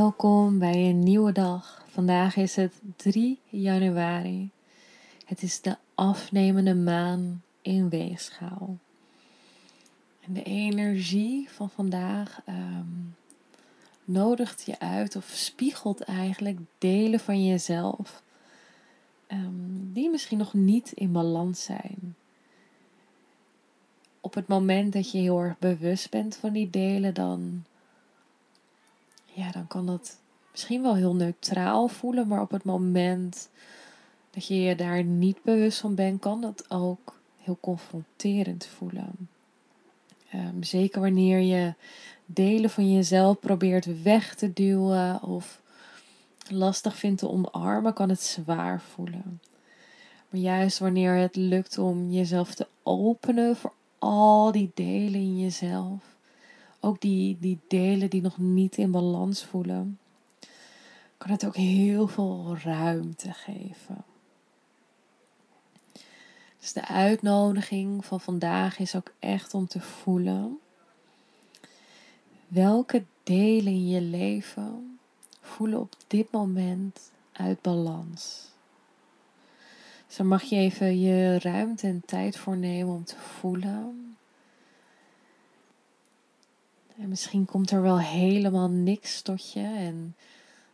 Welkom bij een nieuwe dag. Vandaag is het 3 januari. Het is de afnemende maan in weegschaal. En de energie van vandaag um, nodigt je uit of spiegelt eigenlijk delen van jezelf um, die misschien nog niet in balans zijn. Op het moment dat je heel erg bewust bent van die delen, dan ja, dan kan dat misschien wel heel neutraal voelen, maar op het moment dat je je daar niet bewust van bent, kan dat ook heel confronterend voelen. Ehm, zeker wanneer je delen van jezelf probeert weg te duwen of lastig vindt te omarmen, kan het zwaar voelen. Maar juist wanneer het lukt om jezelf te openen voor al die delen in jezelf, ook die, die delen die nog niet in balans voelen, kan het ook heel veel ruimte geven. Dus de uitnodiging van vandaag is ook echt om te voelen welke delen in je leven voelen op dit moment uit balans. Dus mag je even je ruimte en tijd voor nemen om te voelen en misschien komt er wel helemaal niks tot je en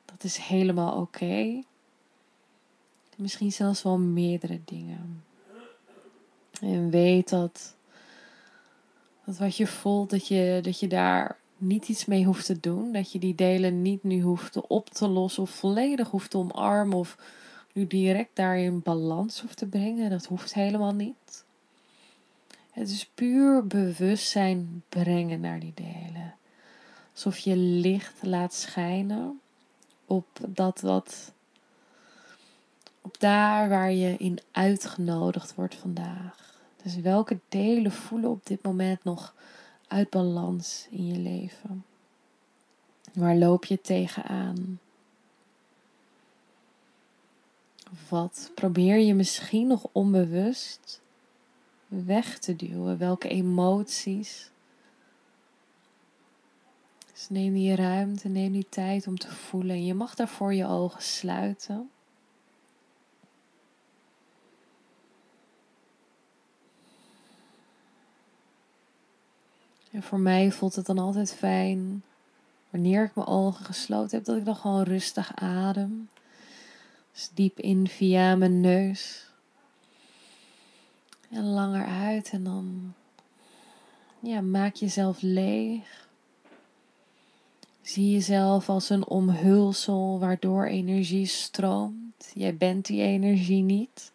dat is helemaal oké. Misschien zelfs wel meerdere dingen. En weet dat, dat wat je voelt, dat je, dat je daar niet iets mee hoeft te doen. Dat je die delen niet nu hoeft op te lossen of volledig hoeft te omarmen of nu direct daarin balans hoeft te brengen. Dat hoeft helemaal niet. Het is puur bewustzijn brengen naar die delen. Alsof je licht laat schijnen op dat wat. Op daar waar je in uitgenodigd wordt vandaag. Dus welke delen voelen op dit moment nog uit balans in je leven? Waar loop je tegenaan? Wat probeer je misschien nog onbewust weg te duwen? Welke emoties? Dus neem die ruimte, neem die tijd om te voelen. je mag daarvoor je ogen sluiten. En voor mij voelt het dan altijd fijn, wanneer ik mijn ogen gesloten heb, dat ik dan gewoon rustig adem. Dus diep in via mijn neus. En langer uit en dan ja, maak jezelf leeg. Zie jezelf als een omhulsel waardoor energie stroomt. Jij bent die energie niet.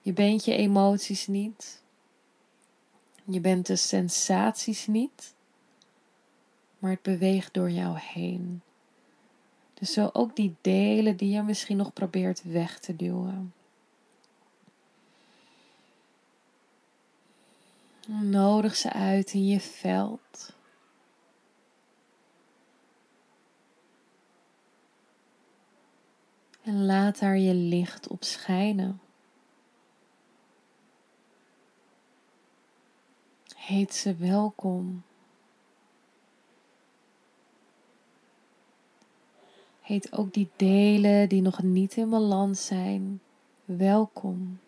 Je bent je emoties niet. Je bent de sensaties niet. Maar het beweegt door jou heen. Dus zo ook die delen die je misschien nog probeert weg te duwen. Nodig ze uit in je veld. En laat daar je licht op schijnen. Heet ze welkom. Heet ook die delen die nog niet in balans zijn welkom.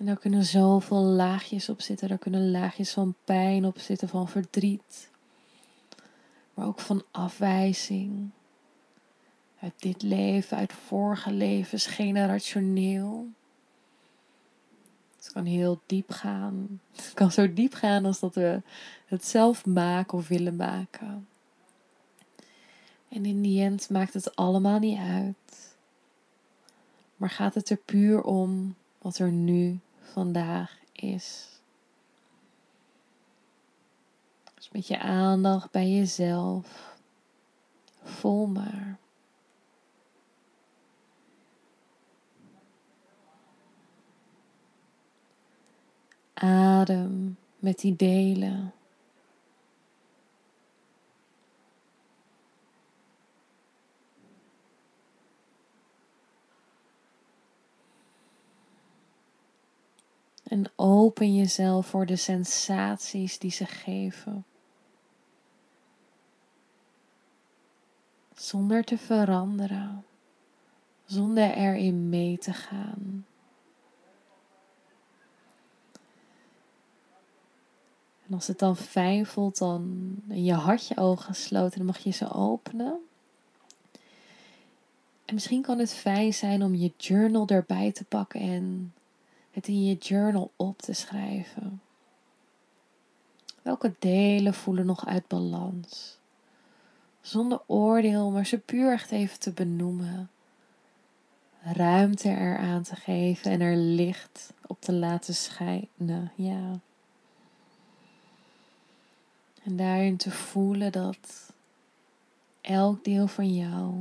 En daar kunnen zoveel laagjes op zitten. Daar kunnen laagjes van pijn op zitten, van verdriet. Maar ook van afwijzing. Uit dit leven, uit vorige levens, generationeel. Het kan heel diep gaan. Het kan zo diep gaan als dat we het zelf maken of willen maken. En in die end maakt het allemaal niet uit. Maar gaat het er puur om wat er nu vandaag is. Dus met je aandacht bij jezelf. voel maar. Adem met die delen. En open jezelf voor de sensaties die ze geven. Zonder te veranderen, zonder erin mee te gaan. En als het dan fijn voelt, dan je had je ogen gesloten, dan mag je ze openen. En misschien kan het fijn zijn om je journal erbij te pakken en het in je journal op te schrijven. Welke delen voelen nog uit balans? Zonder oordeel, maar ze puur echt even te benoemen. Ruimte eraan te geven en er licht op te laten schijnen. Ja. En daarin te voelen dat elk deel van jou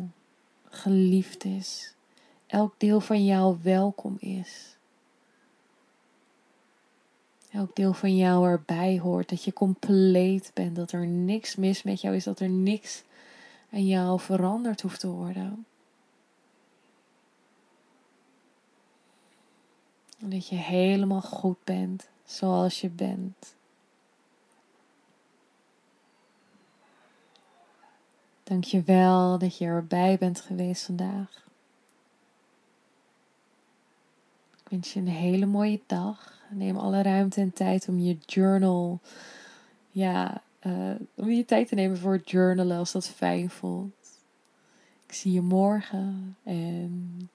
geliefd is. Elk deel van jou welkom is. Elk deel van jou erbij hoort. Dat je compleet bent. Dat er niks mis met jou is. Dat er niks aan jou veranderd hoeft te worden. En dat je helemaal goed bent zoals je bent. Dank je wel dat je erbij bent geweest vandaag. Ik wens je een hele mooie dag. Neem alle ruimte en tijd om je journal, ja, uh, om je tijd te nemen voor journalen als dat fijn voelt. Ik zie je morgen en